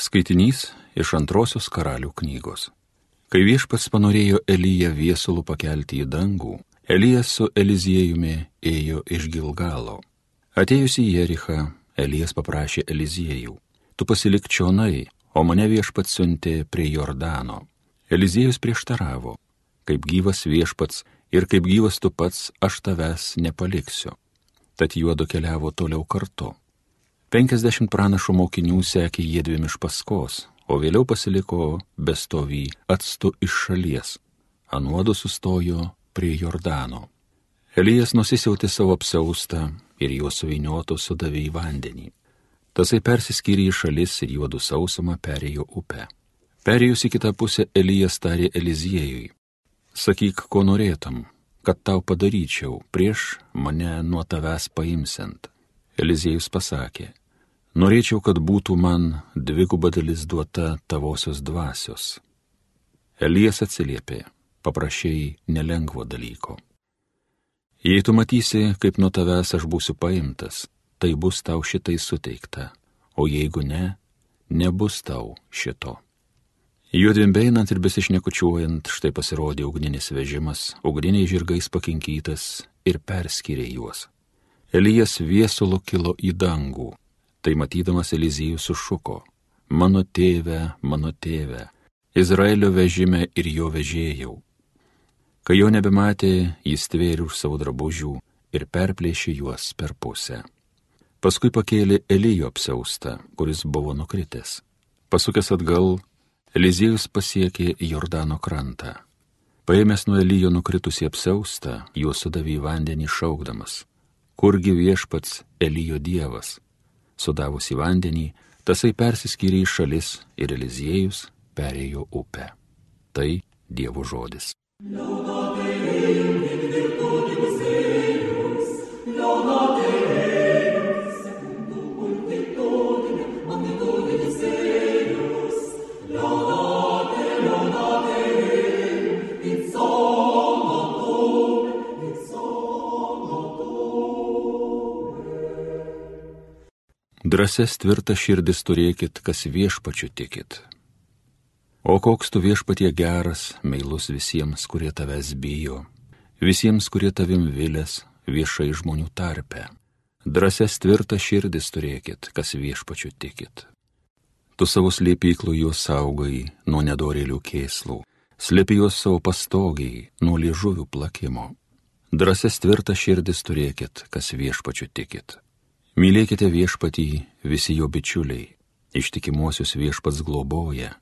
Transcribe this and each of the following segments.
Skaitinys iš antrosios karalių knygos. Kai viešpats panorėjo Eliją viesulų pakelti į dangų, Elijas su Eliziejumi ėjo iš Gilgalo. Atėjus į Jerichą, Elijas paprašė Eliziejų, tu pasilik čionai, o mane viešpats siuntė prie Jordano. Eliziejus prieštaravo, kaip gyvas viešpats ir kaip gyvas tu pats, aš tavęs nepaliksiu. Tad juodu keliavo toliau kartu. Penkisdešimt pranašų mokinių sekė jėdvim iš paskos, o vėliau pasiliko bestovį atstu iš šalies. Anuodu sustojo prie Jordano. Elijas nusisiautė savo apsaustą ir juos suvinioto sudavė į vandenį. Tasai persiskyrė į šalis ir juodų sausumą perėjo upę. Perėjus į kitą pusę Elijas tarė Eliziejui. Sakyk, ko norėtum, kad tau padaryčiau prieš mane nuo tavęs paimsint. Eliziejus pasakė, Norėčiau, kad būtų man dviguba dalis duota tavosios dvasios. Elijas atsiliepė, paprašiai nelengvo dalyko. Jei tu matysi, kaip nuo tavęs aš būsiu paimtas, tai bus tau šitai suteikta, o jeigu ne, nebus tau šito. Juodvim beinant ir besišnekučiuojant, štai pasirodė ugninis vežimas, ugniniai žirgais pakinkytas ir perskyrė juos. Elijas viesulo kilo į dangų, Tai matydamas Elizijus sušuko, mano tėve, mano tėve, Izraelio vežime ir jo vežėjau. Kai jo nebematė, jis tvėrė už savo drabužių ir perplėšė juos per pusę. Paskui pakėlė Elijo apsaustą, kuris buvo nukritęs. Pasukęs atgal, Elizijus pasiekė Jordano krantą. Paėmęs nuo Elijo nukritusi apsaustą, juos sudavė į vandenį šaukdamas. Kurgi viešpats Elijo dievas? Sudavus į vandenį, tasai persiskyrė į šalis ir Eliziejus perėjo upę. Tai Dievo žodis. Drąses tvirtas širdis turėkit, kas viešpačiu tikit. O koks tu viešpatie geras, meilus visiems, kurie tavęs bijo, visiems, kurie tavim vilės, viešai žmonių tarpe. Drąses tvirtas širdis turėkit, kas viešpačiu tikit. Tu savo slėpyklų juos saugai nuo nedorėlių kėslų, slėpi juos savo pastogiai nuo liežuvių plakimo. Drąses tvirtas širdis turėkit, kas viešpačiu tikit. Mylėkite viešpatį visi jo bičiuliai, ištikimuosius viešpats globoja,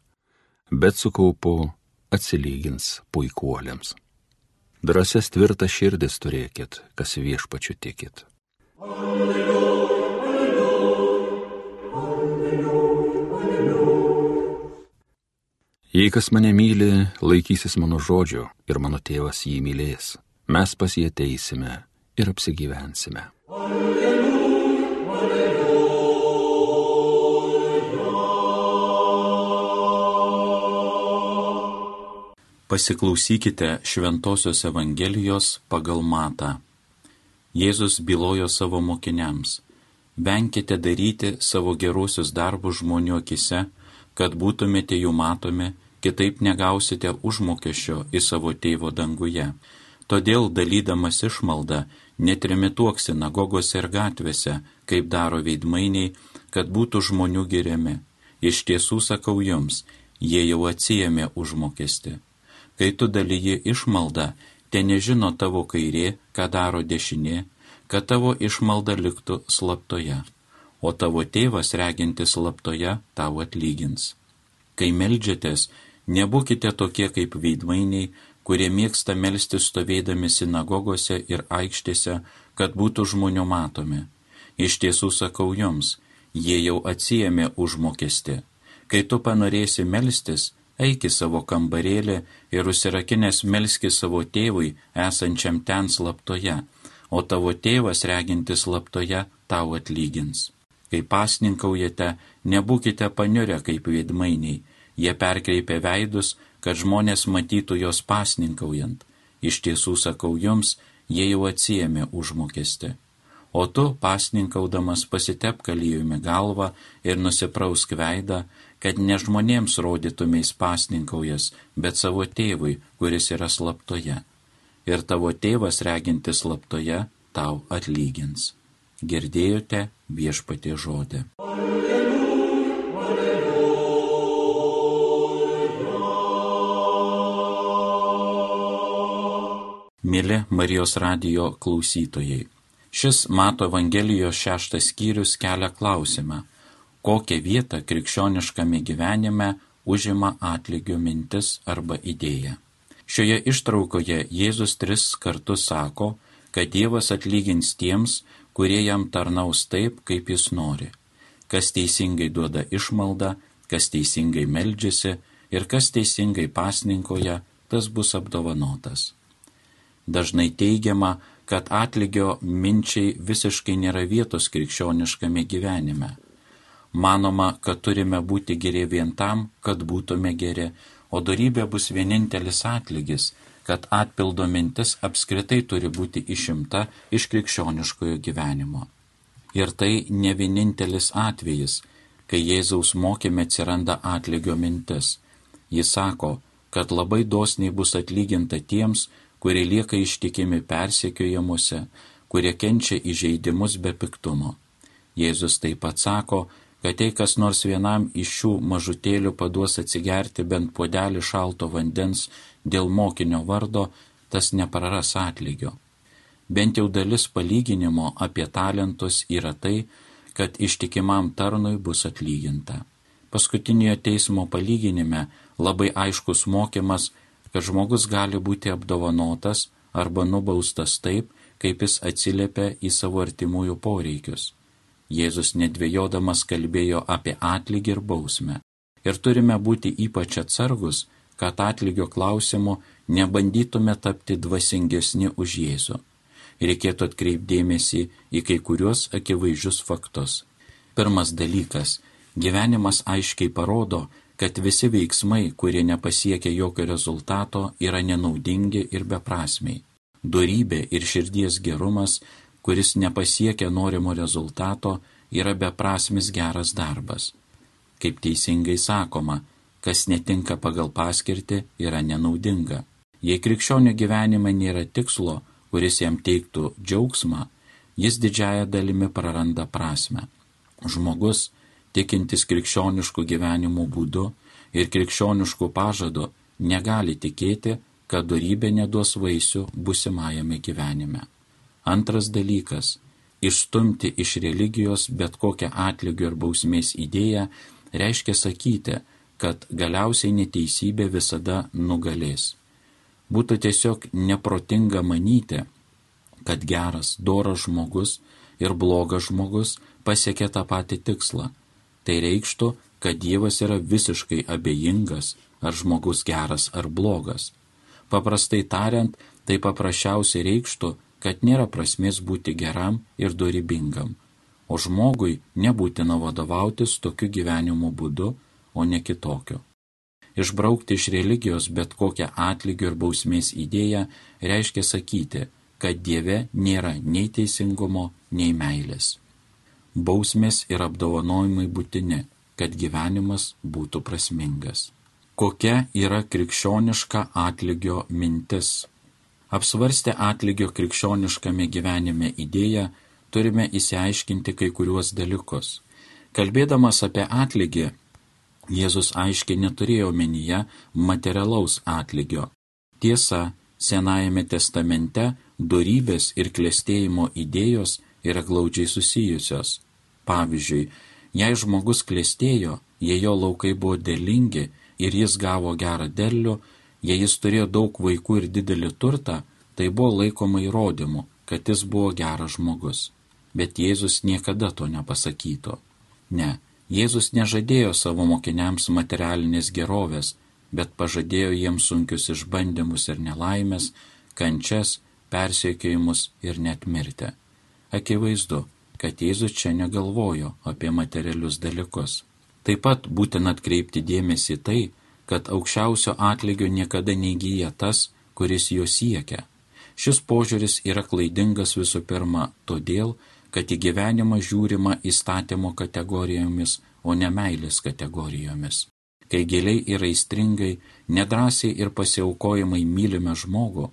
bet su kaupu atsilygins puikuoliams. Drąsias tvirtas širdis turėkit, kas viešpačiu tikit. Alleluja, alleluja, alleluja, Jei kas mane myli, laikysis mano žodžio ir mano tėvas jį mylės, mes pas jį ateisime ir apsigyvensime. Alleluja. Pasiklausykite Šventojios Evangelijos pagal matą. Jėzus bylojo savo mokiniams. Venkite daryti savo geruosius darbus žmonių akise, kad būtumėte jų matomi, kitaip negausite užmokesčio į savo tėvo danguje. Todėl dalydamas išmaldą netrimituok sinagogose ir gatvėse, kaip daro veidmainiai, kad būtų žmonių geriami. Iš tiesų sakau jums, jie jau atsijėmė užmokesti kai tu dalyji išmaldą, te nežino tavo kairė, ką daro dešinė, kad tavo išmalda liktų slaptoje, o tavo tėvas regintis slaptoje tau atlygins. Kai melžiatės, nebūkite tokie kaip veidmainiai, kurie mėgsta melsti stovėdami sinagogose ir aikštėse, kad būtų žmonių matomi. Iš tiesų sakau jums, jie jau atsijėmė užmokesti. Kai tu panorėsi melstis, eik į savo kambarėlį ir užsirakinęs melski savo tėvui esančiam ten slaptoje, o tavo tėvas regintis slaptoje tau atlygins. Kai pasninkaujate, nebūkite paniurę kaip veidmainiai, jie perkreipia veidus, kad žmonės matytų jos pasninkaujant. Iš tiesų sakau jums, jie jau atsijėmė užmokesti. o tu, pasninkaudamas, pasitep kalyjumi galvą ir nusiprausk veidą, kad ne žmonėms rodytumės pasninkaujas, bet savo tėvui, kuris yra slaptoje. Ir tavo tėvas regintis slaptoje tau atlygins. Girdėjote viešpatie žodį. Mėly Marijos radijo klausytojai. Šis Mato Evangelijos šeštas skyrius kelia klausimą, kokią vietą krikščioniškame gyvenime užima atlygio mintis arba idėja. Šioje ištraukoje Jėzus tris kartus sako, kad Dievas atlygins tiems, kurie jam tarnaus taip, kaip jis nori. Kas teisingai duoda išmaldą, kas teisingai meldžiasi ir kas teisingai pasninkoja, tas bus apdovanotas. Dažnai teigiama, kad atlygio minčiai visiškai nėra vietos krikščioniškame gyvenime. Manoma, kad turime būti geri vien tam, kad būtume geri, o darybė bus vienintelis atlygis, kad atpildo mintis apskritai turi būti išimta iš krikščioniškojo gyvenimo. Ir tai ne vienintelis atvejis, kai Jėzaus mokėme atsiranda atlygio mintis. Jis sako, kad labai dosniai bus atlyginta tiems, kurie lieka ištikimi persekiojimuose, kurie kenčia įžeidimus be piktumo. Jėzus taip pat sako, kad jei kas nors vienam iš šių mažutėlių paduos atsigerti bent puodelį šalto vandens dėl mokinio vardo, tas nepraras atlygio. Bent jau dalis palyginimo apie talentus yra tai, kad ištikimam tarnui bus atlyginta. Paskutiniojo teismo palyginime labai aiškus mokymas, kad žmogus gali būti apdovanotas arba nubaustas taip, kaip jis atsiliepia į savo artimųjų poreikius. Jėzus nedvėjodamas kalbėjo apie atlygį ir bausmę. Ir turime būti ypač atsargus, kad atlygio klausimu nebandytume tapti dvasingesni už Jėzų. Reikėtų atkreipdėmėsi į kai kuriuos akivaizdžius faktus. Pirmas dalykas - gyvenimas aiškiai parodo, kad visi veiksmai, kurie nepasiekia jokio rezultato, yra nenaudingi ir beprasmiai. Dorybė ir širdies gerumas, kuris nepasiekia norimo rezultato, yra beprasmis geras darbas. Kaip teisingai sakoma, kas netinka pagal paskirtį, yra nenaudinga. Jei krikščionių gyvenime nėra tikslo, kuris jam teiktų džiaugsmą, jis didžiaja dalimi praranda prasme. Žmogus, tikintis krikščioniškų gyvenimo būdu ir krikščioniškų pažado, negali tikėti, kad darybė neduos vaisių busimajame gyvenime. Antras dalykas - išstumti iš religijos bet kokią atlygio ir bausmės idėją reiškia sakyti, kad galiausiai neteisybė visada nugalės. Būtų tiesiog neprotinga manyti, kad geras, doras žmogus ir blogas žmogus pasiekia tą patį tikslą Tai reikštų, kad Dievas yra visiškai abejingas, ar žmogus geras ar blogas. Paprastai tariant, tai paprasčiausiai reikštų, kad nėra prasmės būti geram ir dorybingam, o žmogui nebūtina vadovautis tokiu gyvenimo būdu, o ne kitokiu. Išbraukti iš religijos bet kokią atlygio ir bausmės idėją reiškia sakyti, kad Dieve nėra nei teisingumo, nei meilės bausmės ir apdovanojimai būtini, kad gyvenimas būtų prasmingas. Kokia yra krikščioniška atlygio mintis? Apsvarstę atlygio krikščioniškame gyvenime idėją, turime įsiaiškinti kai kuriuos dalykus. Kalbėdamas apie atlygį, Jėzus aiškiai neturėjo menyje materialaus atlygio. Tiesa, Senajame testamente dorybės ir klėstėjimo idėjos yra glaudžiai susijusios. Pavyzdžiui, jei žmogus klėstėjo, jei jo laukai buvo dėlingi ir jis gavo gerą derlių, jei jis turėjo daug vaikų ir didelį turtą, tai buvo laikoma įrodymu, kad jis buvo geras žmogus. Bet Jėzus niekada to nepasakytų. Ne, Jėzus nežadėjo savo mokiniams materialinės gerovės, bet pažadėjo jiems sunkius išbandymus ir nelaimės, kančias, persiekėjimus ir net mirtį. Akivaizdu, kad Jėzus čia negalvojo apie materialius dalykus. Taip pat būtina atkreipti dėmesį tai, kad aukščiausio atlygio niekada neįgyja tas, kuris jo siekia. Šis požiūris yra klaidingas visų pirma todėl, kad į gyvenimą žiūrima įstatymo kategorijomis, o ne meilės kategorijomis. Kai giliai ir aistringai, nedrasiai ir pasiaukojimai mylime žmogų,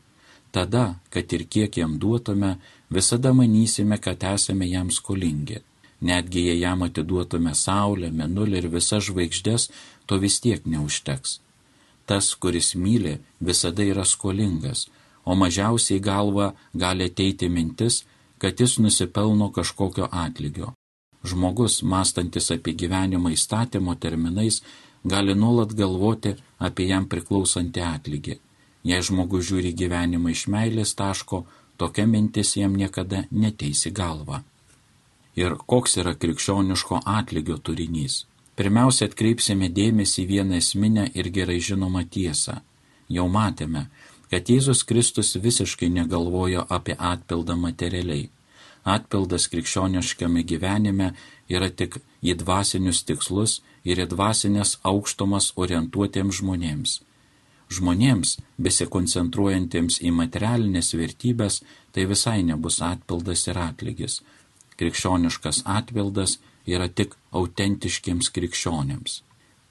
tada, kad ir kiek jam duotume, visada manysime, kad esame jam skolingi. Netgi jei jam atiduotume Saulę, Menulį ir visas žvaigždės, to vis tiek neužteks. Tas, kuris myli, visada yra skolingas, o mažiausiai galva gali ateiti mintis, kad jis nusipelno kažkokio atlygio. Žmogus, mąstantis apie gyvenimą įstatymo terminais, gali nuolat galvoti apie jam priklausantį atlygį. Jei žmogus žiūri gyvenimą iš meilės taško, tokia mintis jam niekada neteisi galva. Ir koks yra krikščioniško atlygio turinys? Pirmiausia, atkreipsime dėmesį vieną esminę ir gerai žinomą tiesą. Jau matėme, kad Jėzus Kristus visiškai negalvojo apie atpildą materialiai. Atpildas krikščioniškame gyvenime yra tik į dvasinius tikslus ir į dvasinės aukštumas orientuotiems žmonėms. Žmonėms, besikoncentruojantiems į materialinės vertybės, tai visai nebus atpildas ir atlygis. Krikščioniškas atpildas yra tik autentiškiams krikščionėms.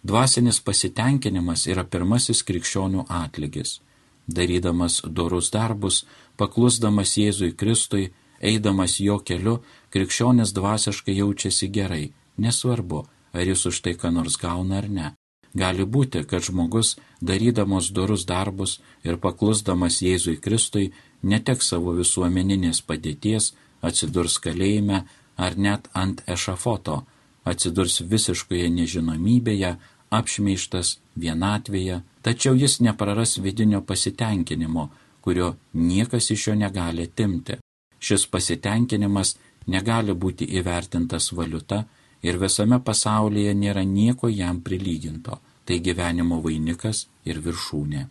Dvasinis pasitenkinimas yra pirmasis krikščionių atlygis darydamas dorus darbus, paklusdamas Jėzui Kristui, eidamas jo keliu, krikščionis dvasiškai jaučiasi gerai, nesvarbu, ar jis už tai ką nors gauna ar ne. Gali būti, kad žmogus, darydamas dorus darbus ir paklusdamas Jėzui Kristui, neteks savo visuomeninės padėties, atsidurs kalėjime ar net ant ešafoto, atsidurs visiškoje nežinomybėje, apšmeištas vienatvėje, tačiau jis nepraras vidinio pasitenkinimo, kurio niekas iš jo negali timti. Šis pasitenkinimas negali būti įvertintas valiuta ir visame pasaulyje nėra nieko jam prilyginto. Tai gyvenimo vainikas ir viršūnė.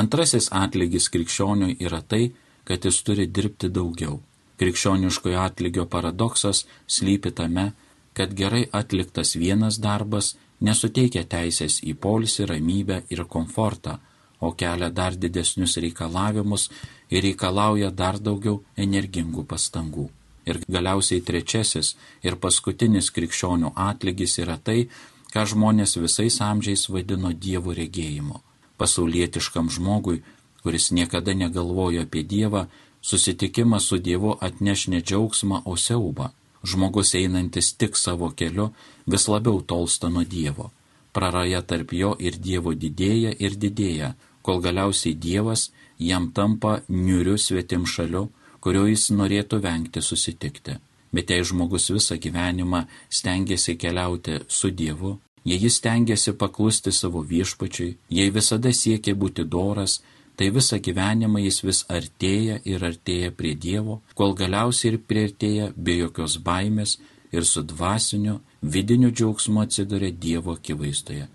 Antrasis atlygis krikščioniui yra tai, kad jis turi dirbti daugiau. Krikščioniškojo atlygio paradoksas slypi tame, kad gerai atliktas vienas darbas nesuteikia teisės į polisį, ramybę ir komfortą, o kelia dar didesnius reikalavimus ir reikalauja dar daugiau energingų pastangų. Ir galiausiai trečiasis ir paskutinis krikščionių atlygis yra tai, ką žmonės visais amžiais vadino Dievo regėjimu. Pasaulietiškam žmogui, kuris niekada negalvojo apie Dievą, susitikimas su Dievu atneš ne džiaugsmą, o siaubą žmogus einantis tik savo keliu vis labiau tolsta nuo Dievo. Praraja tarp jo ir Dievo didėja ir didėja, kol galiausiai Dievas jam tampa niuriu svetim šaliu, kurio jis norėtų vengti susitikti. Bet jei žmogus visą gyvenimą stengiasi keliauti su Dievu, jei jis stengiasi paklusti savo viešpačiui, jei visada siekia būti doras, tai visą gyvenimą jis vis artėja ir artėja prie Dievo, kol galiausiai ir prieartėja be jokios baimės ir su dvasiniu, vidiniu džiaugsmu atsiduria Dievo akivaizdoje.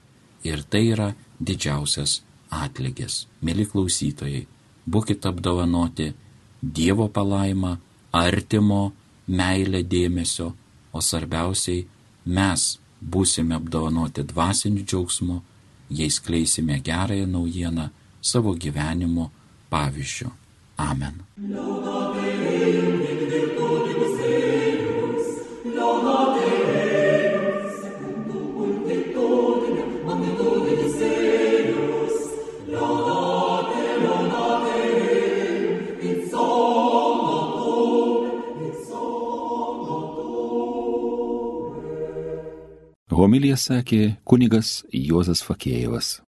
Ir tai yra didžiausias atlygis. Mėly klausytojai, būkite apdovanoti Dievo palaimą, artimo, meilę dėmesio, o svarbiausiai mes būsime apdovanoti dvasiniu džiaugsmu, jei skleisime gerąją naujieną savo gyvenimo pavyzdžių. Amen. Homilija sakė kunigas Juozas Fakėjevas.